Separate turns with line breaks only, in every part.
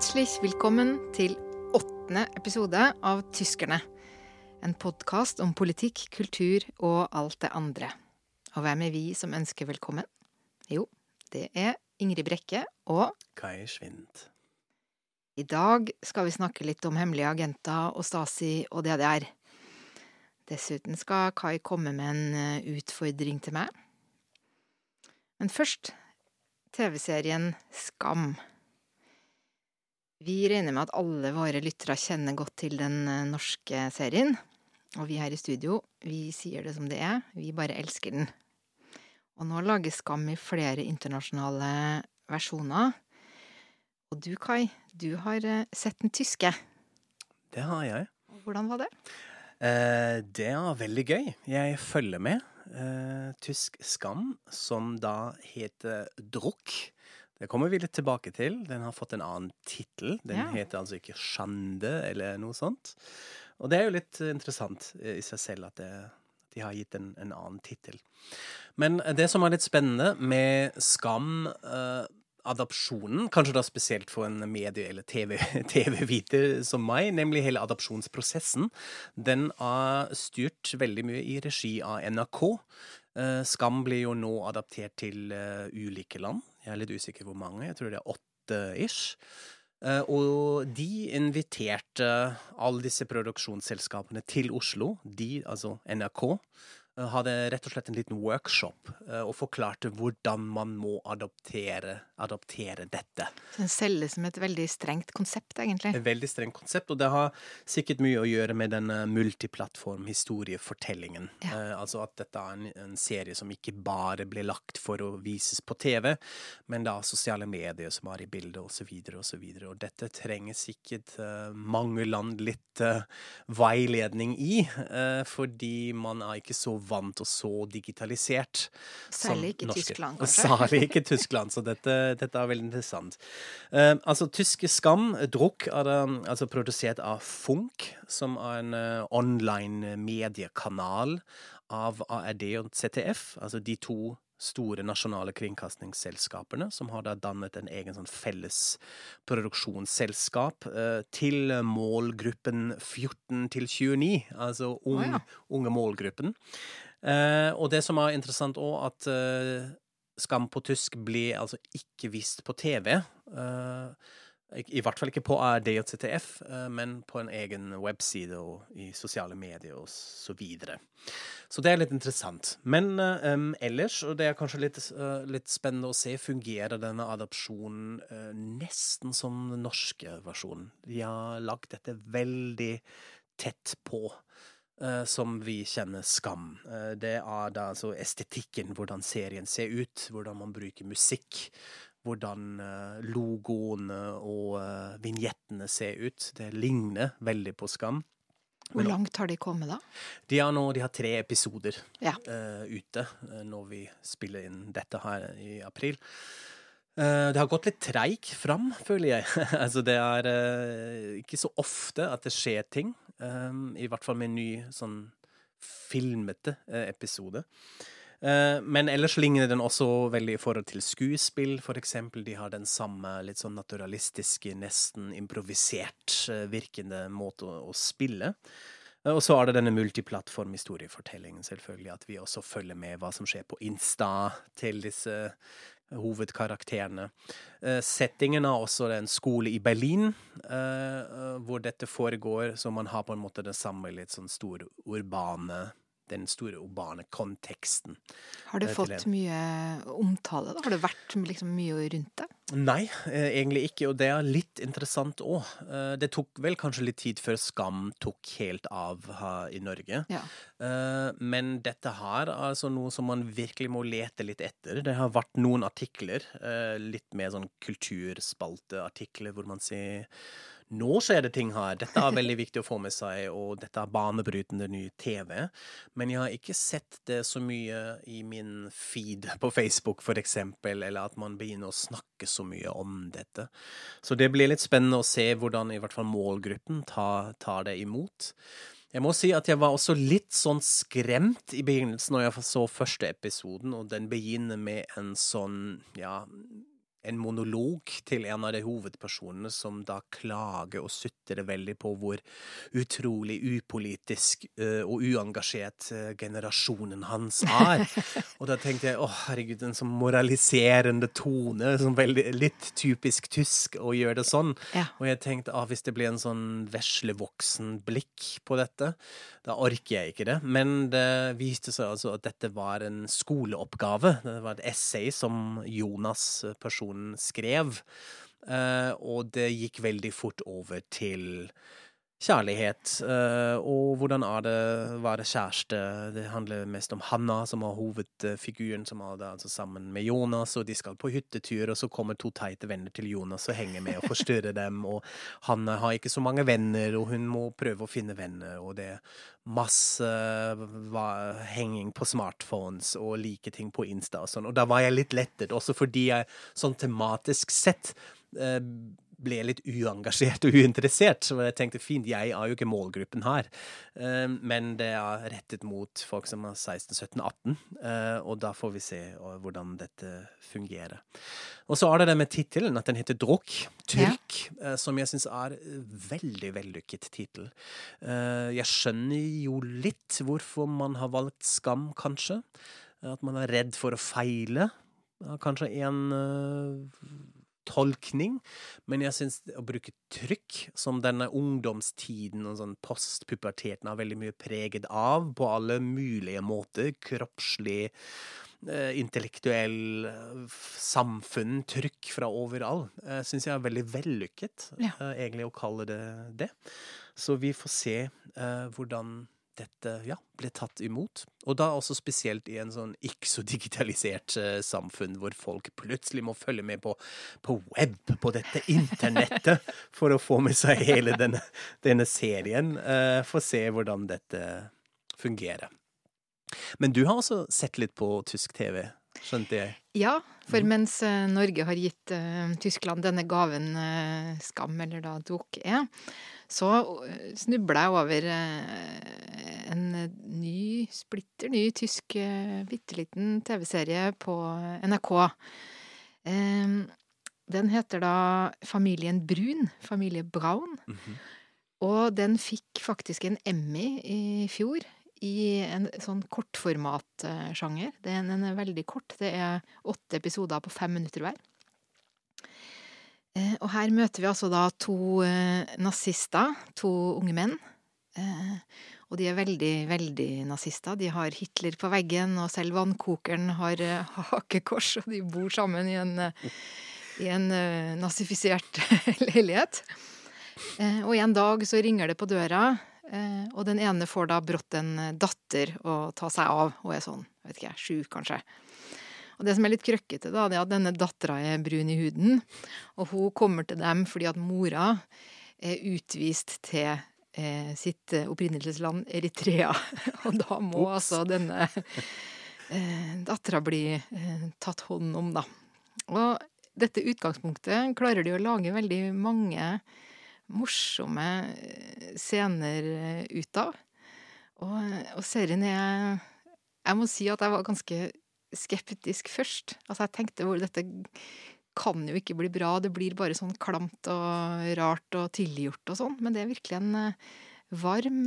Herzlich willkommen til åttende episode av Tyskerne. En podkast om politikk, kultur og alt det andre. Og hvem er vi som ønsker velkommen? Jo, det er Ingrid Brekke og
Kai Schwind.
I dag skal vi snakke litt om hemmelige agenter og Stasi og DDR. Dessuten skal Kai komme med en eh, utfordring til meg. Men først TV-serien Skam. Vi regner med at alle våre lyttere kjenner godt til den eh, norske serien. Og vi her i studio, vi sier det som det er, vi bare elsker den. Og nå lages Skam i flere internasjonale versjoner. Og du, Kai, du har eh, sett den tyske.
Det har jeg.
Og Hvordan var det?
Eh, det er veldig gøy. Jeg følger med. Eh, tysk Skam, som da heter Druck. Det kommer vi litt tilbake til. Den har fått en annen tittel. Den
Ja.
heter altså ikke Sjande eller noe sånt. Og det er jo litt interessant eh, i seg selv at det, de har gitt en, en annen tittel. Men det som er litt spennende med Skam eh, adopsjonen, kanskje da spesielt for en medie- eller TV TV-viter som meg, nemlig hele adopsjonsprosessen, den er styrt veldig mye i regi av NRK. Eh, Skam blir jo nå adaptert til eh, ulike land. Jeg er litt usikker hvor mange, jeg tror det er åtte ish. Eh, og de inviterte alle disse produksjonsselskapene til Oslo. De, altså NRK, hadde rett og slett en liten workshop eh, og forklarte hvordan man må adoptere, adoptere dette.
Så Den selges som et veldig strengt konsept, egentlig.
Et veldig strengt konsept, og det har sikkert mye å gjøre med den eh, multiplattform-historiefortellingen.
Ja.
Eh, altså at dette er en, en serie som ikke bare ble lagt for å vises på TV, men da sosiale medier som er i bildet, osv., osv. Og dette trenger sikkert eh, mange land litt eh, veiledning i, eh, fordi man er ikke så vant og så digitalisert.
Særlig ikke
norske.
Tyskland, kanskje.
Særlig ikke Tyskland, så dette, dette er veldig interessant. Uh, altså, tyske Skam, Druck, er det, altså produsert av Funk, som er en uh, online mediekanal av ARD og ZDF, altså de to store nasjonale kringkastingsselskapene, som har da dannet en egen sånn felles produksjonsselskap eh, til målgruppen 14 til 29, altså ung,
oh, ja.
unge målgruppen. Eh, og det som er interessant òg, at eh, Skam på tysk ble altså ikke vist på TV. eh, I hvert fall ikke på ZTF, eh, men på en egen webside og i sosiale medier og så videre. Så det er litt interessant. Men um, ellers, og det er kanskje litt, uh, litt spennende å se, fungerer denne adopsjonen uh, nesten som den norske versjonen. De har lagt dette veldig tett på Uh, som vi kjenner Skam. Uh, det er da altså estetikken, hvordan serien ser ut, hvordan man bruker musikk, hvordan eh, logoene og uh, vignettene ser ut. Det ligner veldig på Skam.
Hvor langt har de kommet, da?
De har nå de har tre episoder
Ja.
uh, ute eh, når vi spiller inn dette her i april. Uh, det har gått litt treigt fram, føler jeg. altså, det er uh, ikke så ofte at det skjer ting. Um, I hvert fall med en ny sånn filmete eh, episode. Eh, men ellers ligner den også veldig i forhold til skuespill, for eksempel. De har den samme litt sånn naturalistiske, nesten improvisert eh, virkende måte å, spille. Eh, Og så er det denne multiplattform-historiefortellingen, selvfølgelig. At vi også følger med hva som skjer på Insta til disse hovedkarakterene. Settingen er også en skole i Berlin, hvor dette foregår, så man har på en måte det samme litt sånn store urbane den store urbane konteksten.
Har det
Eh,
fått mye omtale? da? Har det vært liksom mye rundt det?
Nei, eh, egentlig ikke, og det er litt interessant òg. Det tok vel kanskje litt tid før Skam tok helt av her i Norge.
Ja.
Eh, Men dette her er altså noe som man virkelig må lete litt etter. Det har vært noen artikler, eh, litt mer sånn kulturspalteartikler, hvor man sier nå skjer det ting her, dette er veldig viktig å få med seg, og dette er banebrytende ny TV. Men jeg har ikke sett det så mye i min feed på Facebook, for eksempel, eller at man begynner å snakke så mye om dette. Så det blir litt spennende å se hvordan i hvert fall målgruppen tar, tar det imot. Jeg må si at jeg var også litt sånn skremt i begynnelsen når jeg så første episoden, og den begynner med en sånn, ja en monolog til en av de hovedpersonene som da klager og sutrer veldig på hvor utrolig upolitisk uh, og uengasjert uh, generasjonen hans er. og da tenkte jeg å herregud, en sånn moraliserende tone, sånn veldig, litt typisk tysk å gjøre det sånn. Ja. Og jeg tenkte ah, hvis det blir en sånn veslevoksen blikk på dette, da orker jeg ikke det. Men det viste seg altså at dette var en skoleoppgave. Det var et essay som Jonas, eh, personen, skrev. Uh, og det gikk veldig fort over til kjærlighet. Uh, og hvordan er det å være kjæreste? Det handler mest om Hanna, som er hovedfiguren, som er altså sammen med Jonas, og de skal på hyttetur, og så kommer to teite venner til Jonas og henger med og forstyrrer dem, og Hanna har ikke så mange venner, og hun må prøve å finne venner, og det er masse henging på smartphones og like ting på Insta og sånn, og da var jeg litt lettet, også fordi jeg sånn tematisk sett uh, ble litt uengasjert og uinteressert. Så jeg tenkte fint, jeg er jo ikke målgruppen her. Ehm, men det er rettet mot folk som er 16, 17, 18, og da får vi se hvordan dette fungerer. Og så er det det med tittelen, at den heter Druk. tyrk, ja. Eh, som jeg syns er veldig vellykket tittel. Eh, jeg skjønner jo litt hvorfor man har valgt skam, kanskje. At man er redd for å feile. Kanskje en eh, tolkning, men jeg syns å bruke trykk, som denne ungdomstiden og sånn postpuberteten har veldig mye preget av, på alle mulige måter, kroppslig, eh, intellektuell, samfunn, trykk fra overalt, eh, syns jeg er veldig vellykket, ja. Eh, egentlig, å kalle det det. Så vi får se hvordan dette ja, ble tatt imot. Og da også spesielt i en sånn ikke så digitalisert uh, samfunn, hvor folk plutselig må følge med på, på web, på dette internettet, for å få med seg hele denne, denne serien. Uh, for å se hvordan dette fungerer. Men du har også sett litt på tysk TV, skjønte jeg?
Ja, for mens uh, Norge har gitt Tyskland denne gaven Skam, eller da Duk er, så snubla jeg over en ny, splitter ny tysk bitte liten TV-serie på NRK. Den heter da Familien Brun. Familie Braun. Mm -hmm. Og den fikk faktisk en Emmy i fjor i en sånn kortformatsjanger. Den er veldig kort. Det er åtte episoder på fem minutter hver. Eh, og her møter vi altså da to eh, nazister, to unge menn. Eh, og de er veldig, veldig nazister. De har Hitler på veggen, og selv vannkokeren har hakekors, og de bor sammen i en, i en nazifisert leilighet. Og en dag så ringer det på døra, og den ene får da brått en datter å ta seg av, og er sånn, vet ikke jeg, sju kanskje. Og det som er litt krøkkete, da, det er at denne dattera er brun i huden. Og hun kommer til dem fordi at mora er utvist til eh, sitt opprinnelsesland Eritrea. Og da må Ops. altså denne eh, dattera bli eh, tatt hånd om, da. Og dette utgangspunktet klarer de å lage veldig mange morsomme eh, scener eh, ut av. Og, og serien er Jeg må si at jeg var ganske skeptisk først. Altså, jeg tenkte hvor dette kan jo ikke bli bra, det blir bare sånn klamt og rart og tilgjort og sånn. Men det er virkelig en eh, varm,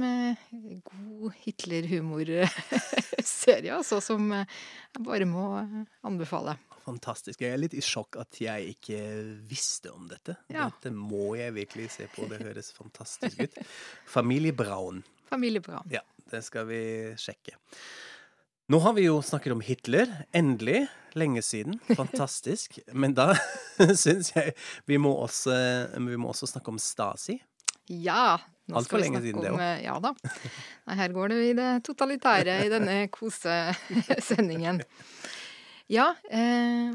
god Hitler-humorserie, altså, som jeg bare må anbefale.
Fantastisk. Jeg er litt i sjokk at jeg ikke visste om dette. Ja. Dette må jeg virkelig se på, det høres fantastisk ut. Familie Braun.
Familie Braun.
Ja, det skal vi sjekke. Nå har vi jo snakket om Hitler. Endelig. Lenge siden. Fantastisk. Men da syns jeg vi må, også, vi må, også, snakke om Stasi.
Ja.
Nå Altfor lenge siden, det òg.
Eh, ja da. Nei, her går det i det totalitære i denne kosesendingen. Ja. Eh,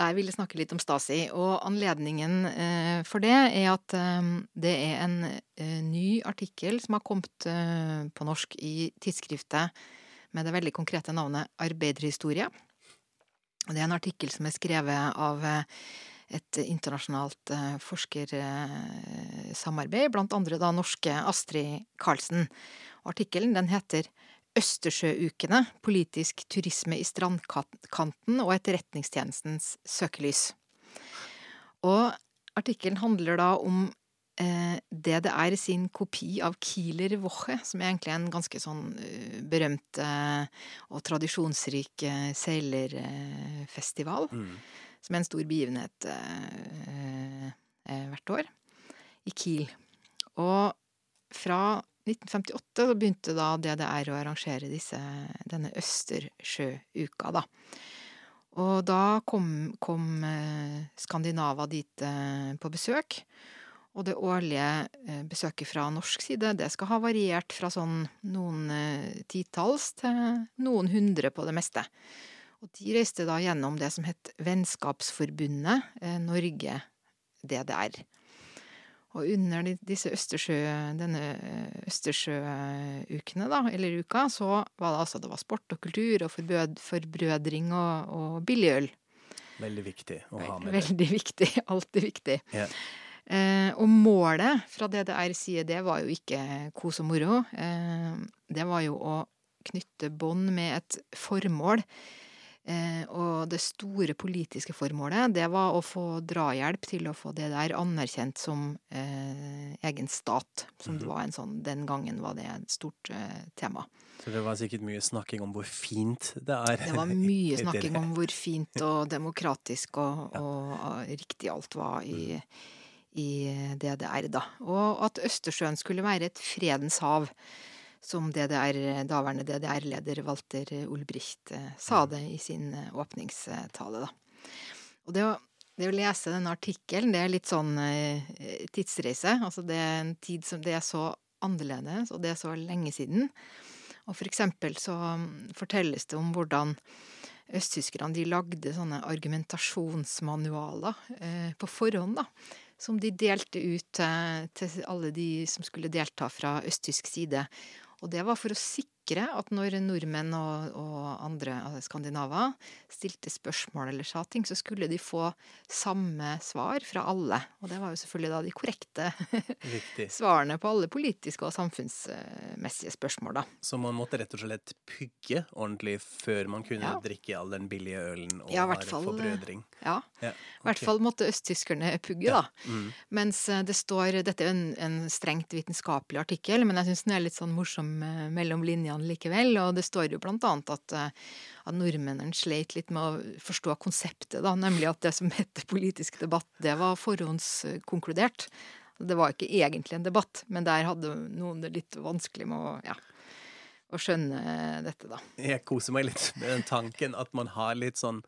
jeg ville snakke litt om Stasi, og anledningen eh, for det er at eh, det er en eh, ny artikkel som har kommet eh, på norsk i tidsskriftet med det veldig konkrete navnet Arbeiderhistorie. Det er en artikkel som er skrevet av eh, et internasjonalt forskersamarbeid, blant andre da norske Astrid Karlsen. Artikkelen den heter Østersjøukene politisk turisme i strandkanten og etterretningstjenestens søkelys. Og artikkelen handler da om eh, DDR sin kopi av Kieler Woche, som er egentlig en ganske sånn uh, berømt uh, og tradisjonsrik uh, seilerfestival.
Mm.
Som er en stor begivenhet hvert år. I Kiel. Og fra 1958 så begynte da DDR å arrangere disse, denne Østersjøuka, da. Og da kom, kom Skandinava dit på besøk. Og det årlige besøket fra norsk side, det skal ha variert fra sånn noen titalls til noen hundre på det meste. Og de reiste da gjennom det som het Vennskapsforbundet Norge-DDR. Og under disse Østersjø, denne Østersjøukene, da, eller uka, så var det altså det var sport og kultur og forbød, forbrødring og, og billig øl.
Veldig viktig å ha med
det. Veldig viktig. Alltid viktig.
Yeah.
Eh, og målet fra DDR side, det var jo ikke kos og moro. Eh, det var jo å knytte bånd med et formål. Eh, og det store politiske formålet, det var å få drahjelp til å få det der anerkjent som eh, egen stat. Som det var en sånn Den gangen var det et stort eh, tema.
Så det var sikkert mye snakking om hvor fint det er?
Det var mye snakking om hvor fint og demokratisk og, og, og riktig alt var i, i DDR, da. Og at Østersjøen skulle være et fredens hav som DDR, daværende DDR-leder Walter Ulbricht sa det i sin åpningstale, da. Og det å, det å lese denne artikkelen, det er litt sånn tidsreise. Altså det er en tid som det er så annerledes, og det er så lenge siden. Og for eksempel så fortelles det om hvordan østtyskerne de lagde sånne argumentasjonsmanualer eh, på forhånd, da. Som de delte ut eh, til alle de som skulle delta fra østtysk side. Og det var for å sikre at når nordmenn og, og andre altså skandinaver stilte spørsmål eller sa ting, så skulle de få samme svar fra alle. Og det var jo selvfølgelig da de korrekte svarene på alle politiske og samfunnsmessige spørsmål, da.
Så man måtte rett og slett pugge ordentlig før man kunne ja. drikke all den billige ølen og
ja,
ha forbrødring?
Ja. I okay. hvert fall måtte østtyskerne pugge, da. Mm. Mens det står Dette er en, en strengt vitenskapelig artikkel, men jeg syns den er litt sånn morsom mellom linjene likevel. Og det står jo blant annet at, at nordmennene sleit litt med å forstå konseptet, da. Nemlig at det som heter politisk debatt, det var forhåndskonkludert. Det var ikke egentlig en debatt, men der hadde noen det litt vanskelig med å ja, å skjønne dette, da.
Jeg koser meg litt med den tanken at man har litt sånn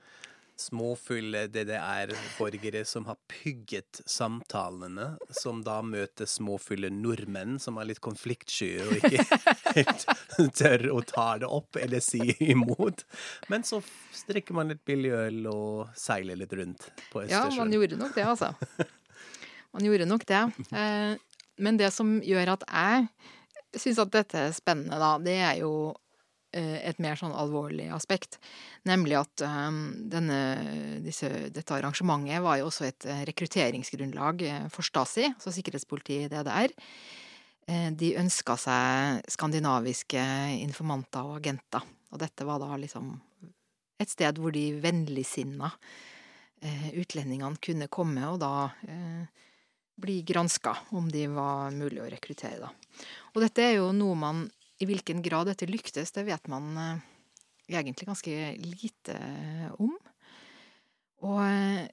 småfulle DDR-borgere som har pygget samtalene, som da møter småfulle nordmenn som er litt konfliktsky og ikke helt tør å ta det opp eller si imot. Men så strikker man litt billig øl og seiler litt rundt på Østersjøen.
Ja, man gjorde nok det, altså. Man gjorde nok det. Eh, men det som gjør at jeg syns at dette er spennende, da, det er jo et mer sånn alvorlig aspekt. Nemlig at um, denne, disse, dette arrangementet var jo også et eh, rekrutteringsgrunnlag for Stasi, altså sikkerhetspolitiet i DDR. De ønska seg skandinaviske informanter og agenter. Og dette var da liksom et sted hvor de vennligsinna utlendingene kunne komme og da eh, bli granska om de var mulig å rekruttere, da. Og dette er jo noe man i hvilken grad dette lyktes, det vet man eh, egentlig ganske lite om. Og eh,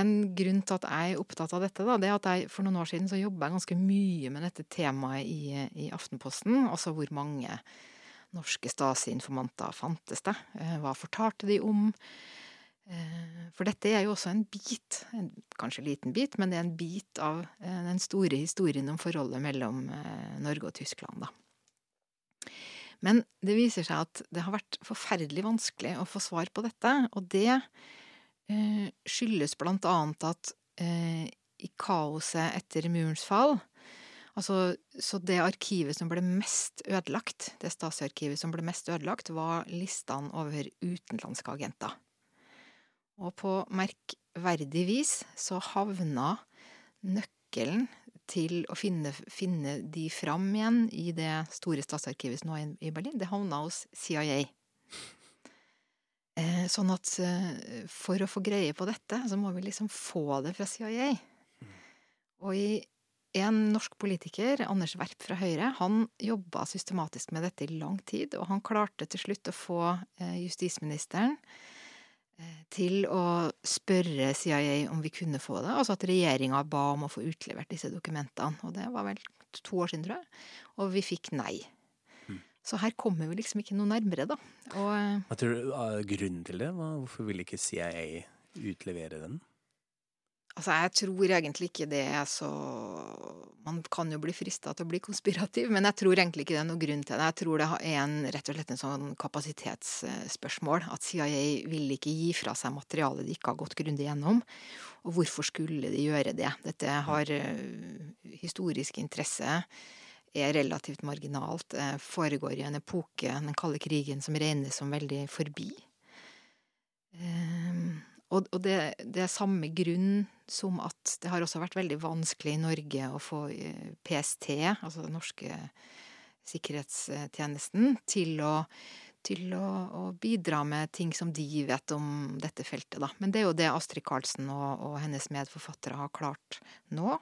en grunn til at jeg er opptatt av dette, da, det er at jeg for noen år siden så jobba ganske mye med dette temaet i, i Aftenposten. Altså hvor mange norske Stasi-informanter fantes det? Eh, hva fortalte de om? For dette er jo også en bit, en, kanskje liten bit, men det er en bit av den store historien om forholdet mellom Norge og Tyskland, da. Men det viser seg at det har vært forferdelig vanskelig å få svar på dette, og det eh, skyldes blant annet at eh, i kaoset etter murens fall Altså, så det arkivet som ble mest ødelagt, det Stasi-arkivet som ble mest ødelagt, var listene over utenlandske agenter. Og på merkverdig vis så havna nøkkelen til å finne, finne, de fram igjen i det store statsarkivet som nå er i Berlin, det havna hos CIA. Eh, sånn at eh, for å få greie på dette, så må vi liksom få det fra CIA. Og i en norsk politiker, Anders Werp fra Høyre, han jobba systematisk med dette i lang tid, og han klarte til slutt å få eh, justisministeren til å spørre CIA om vi kunne få det, altså at regjeringa ba om å få utlevert disse dokumentene. Og det var vel to år siden, tror jeg. Og vi fikk nei. Så her kommer vi liksom ikke noe nærmere, da. Og, eh,
Hva tror du er grunnen til det? Hvorfor ville ikke CIA utlevere den?
Altså, jeg tror egentlig ikke det er så Man kan jo bli frista til å bli konspirativ, men jeg tror egentlig ikke det er noe grunn til det. Jeg tror det er en, rett og slett en sånn kapasitetsspørsmål. At CIA ville ikke gi fra seg materiale de ikke har gått grundig gjennom. Og hvorfor skulle de gjøre det? Dette har eh, historisk interesse er relativt marginalt, eh, foregår i en epoke, den kalde krigen, som regnes som veldig forbi. Og og det, det er samme grunn som at det har også vært veldig vanskelig i Norge å få eh, PST, altså den norske sikkerhetstjenesten, til å til å, å bidra med ting som de vet om dette feltet, da. Men det er jo det Astrid Karlsen og, og hennes medforfattere har klart nå.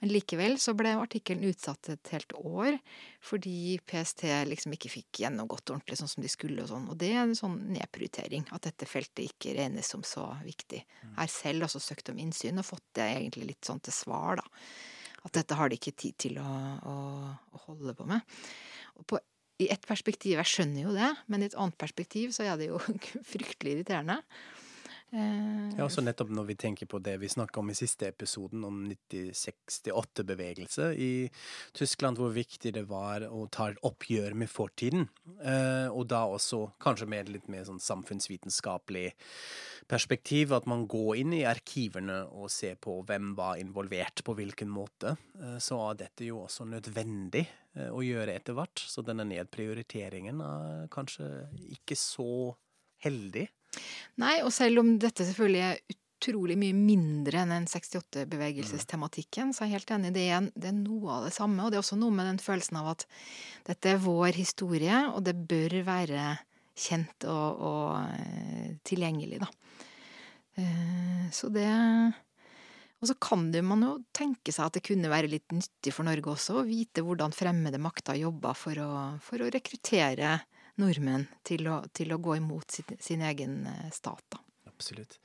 Men likevel så ble artikkelen utsatt et helt år fordi PST liksom ikke fikk gjennomgått ordentlig sånn som de skulle og sånn. Og det er en sånn nedprioritering, at dette feltet ikke regnes som så viktig. Jeg har selv også søkt om innsyn og fått det egentlig litt sånn til svar, da. At dette har de ikke tid til å, å, å holde på med. Og på i ett perspektiv, jeg skjønner jo det, men i et annet perspektiv så er det jo fryktelig irriterende. Eh,
Ja, også nettopp når vi tenker på det vi snakka om i siste episoden, om 1968-bevegelse i Tyskland, hvor viktig det var å ta et oppgjør med fortiden. Eh, og da også kanskje med litt mer sånn samfunnsvitenskapelig perspektiv, at man går inn i arkivene og ser på hvem var involvert på hvilken måte. Eh, så er dette jo også nødvendig å gjøre etter hvert. Så denne nedprioriteringen er kanskje ikke så heldig.
Nei, og selv om dette selvfølgelig er utrolig mye mindre enn den 68-bevegelsestematikken, så er jeg helt enig, det er, det er noe av det samme. Og det er også noe med den følelsen av at dette er vår historie, og det bør være kjent og, og eh, tilgjengelig, da. Eh, Så det Og så kan det man jo tenke seg at det kunne være litt nyttig for Norge også, å vite hvordan fremmede makter jobber for for å rekruttere nordmenn til å, til å gå imot sin, sin egen eh, stat, da.
Absolutt.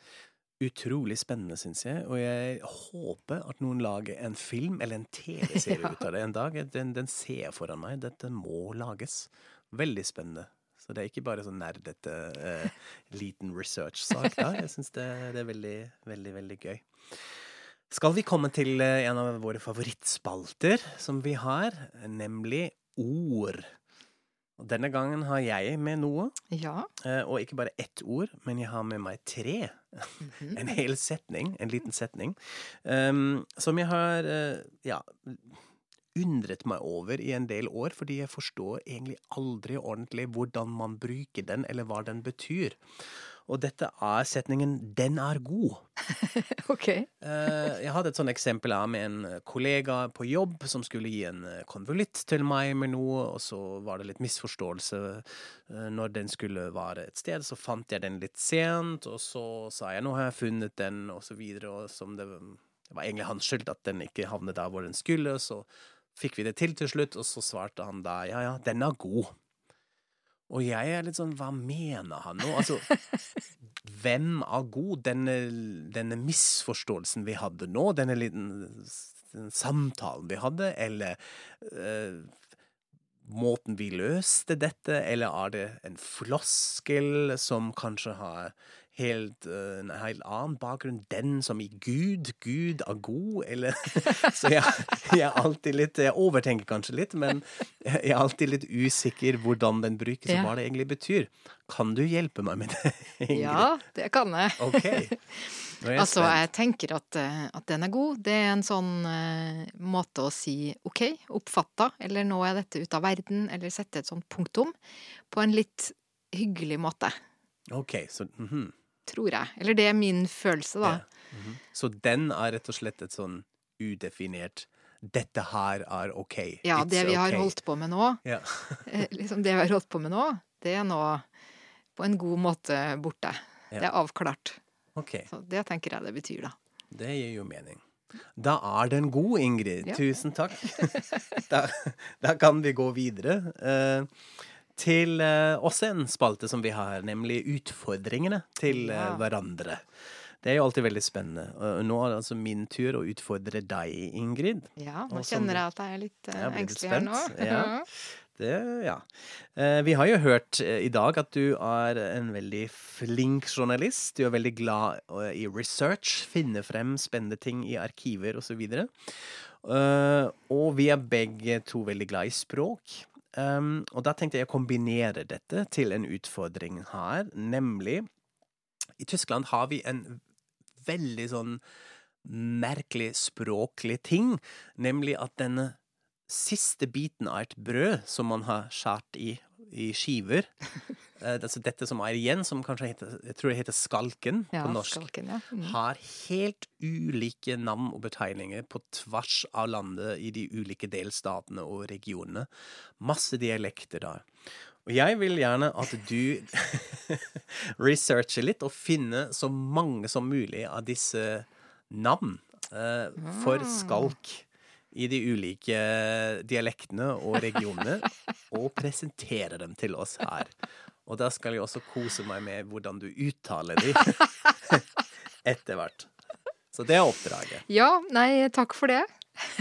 Utrolig spennende, syns jeg, og jeg håper at noen lager en film eller en TV-serie
Ja.
ut av det en dag. Den, den ser jeg foran meg. Dette må lages. Veldig spennende. Så det er ikke bare sånn nerdete eh, liten research-sak da. Jeg syns det, det er veldig, veldig, veldig gøy. Skal vi komme til eh, en av våre favorittspalter som vi har, nemlig ord. Og denne gangen har jeg med noe.
Ja.
Eh, Og ikke bare ett ord, men jeg har med meg tre.
Mhm.
En hel setning, en liten setning, um, som jeg har eh, ja, undret meg over i en del år, fordi jeg forstår egentlig aldri ordentlig hvordan man bruker den, eller hva den betyr. Og dette er setningen 'den er god'.
Ok.
Eh, jeg hadde et sånt eksempel her med en kollega på jobb som skulle gi en eh, konvolutt til meg med noe, og så var det litt misforståelse eh, når den skulle være et sted. Så fant jeg den litt sent, og så sa jeg 'nå har jeg funnet den', og så videre. Og som det, det var egentlig hans skyld at den ikke havnet der hvor den skulle. Så fikk vi det til til slutt, og så svarte han da 'ja ja, den er god'. Og jeg er litt sånn, hva mener han nå? Altså, hvem er god? Denne, denne misforståelsen vi hadde nå, denne liten den samtalen vi hadde, eller uh, måten vi løste dette, eller er det en floskel som kanskje har helt, eh, en helt annen bakgrunn? Den som i Gud, Gud er god, eller Så jeg, jeg er alltid litt Jeg overtenker kanskje litt, men jeg er alltid litt usikker hvordan den brukes, og hva det egentlig betyr. Kan du hjelpe meg med det, Ingrid?
Ja, det kan jeg.
Ok. Er jeg
Altså, jeg tenker at, eh, at den er god. Det er en sånn uh, måte å si ok, oppfatta, eller nå er dette ute av verden, eller sette et sånt punktum, på en litt hyggelig måte.
Ok, så mhm.
Tror jeg. Eller det er min følelse, da.
Ja. Mhm. Så den er rett og slett et sånn udefinert 'dette her er ok'.
Ja,
It's
det vi har
okay.
holdt på med nå,
Ja.
eh, liksom det vi har holdt på med nå, det er nå på en god måte borte.
Ja.
Det er avklart.
Okay.
Så det tenker jeg det betyr, da.
Det gir jo mening. Da er den god, Ingrid.
Ja.
Tusen takk. da, da kan vi gå videre eh, til uh, også en spalte som vi har, nemlig utfordringene til
uh,
hverandre. Det er jo alltid veldig spennende. Og nå er det altså min tur å utfordre deg, Ingrid.
Ja, nå
Og som
kjenner jeg at jeg er litt
litt
engstelig her nå.
ja. Det, ja. Vi har jo hørt i dag at du er en veldig flink journalist. Du er veldig glad i research, finne frem spennende ting i arkiver osv. Uh, og vi er begge to veldig glad i språk. Um, og da tenkte jeg å kombinere dette til en utfordring her, nemlig I Tyskland har vi en veldig sånn merkelig språklig ting, nemlig at denne siste biten av et brød som man har skåret i, i skiver eh, altså Dette som er igjen, som kanskje heter Jeg tror det heter skalken
Ja,
på norsk.
skalken, ja. Mm.
Har helt ulike navn og betegninger på tvers av landet i de ulike delstatene og regionene. Masse dialekter der. Og jeg vil gjerne at du researcher litt og finner så mange som mulig av disse navn Uh, for skalk i de ulike dialektene og regionene, og presentere dem til oss her. Og da skal jeg også kose meg med hvordan du uttaler de etter hvert. Så det er oppdraget.
Ja, nei, takk for det.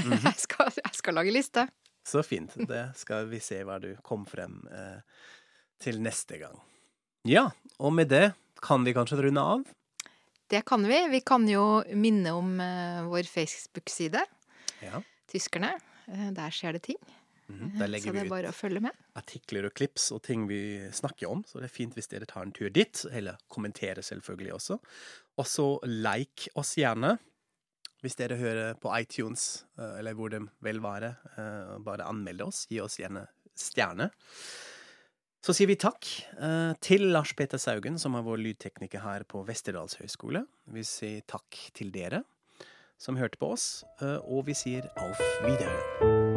Mhm.
jeg, skal, jeg skal lage liste.
Så fint. Det skal vi se hva du kom frem eh, til neste gang. Ja, og med det kan vi kanskje runde av.
Det kan vi. Vi kan jo minne om eh, vår Facebook-side,
Ja.
Tyskerne. Eh, der skjer det ting.
Mhm. Der
så
legger
det
vi
er bare å følge med.
artikler og klips og ting vi snakker om, så det er fint hvis dere tar en tur dit, eller kommenterer selvfølgelig også. Og så like oss gjerne. Hvis dere hører på iTunes, eh, eller hvor det vel være, eh, bare anmelde oss. Gi oss gjerne stjerne. Så sier vi takk eh, til Lars Peter Saugen, som er vår lydtekniker her på Vesterdals høgskole. Vi sier takk til dere som hørte på oss, eh, og vi sier auf Wiederhøren.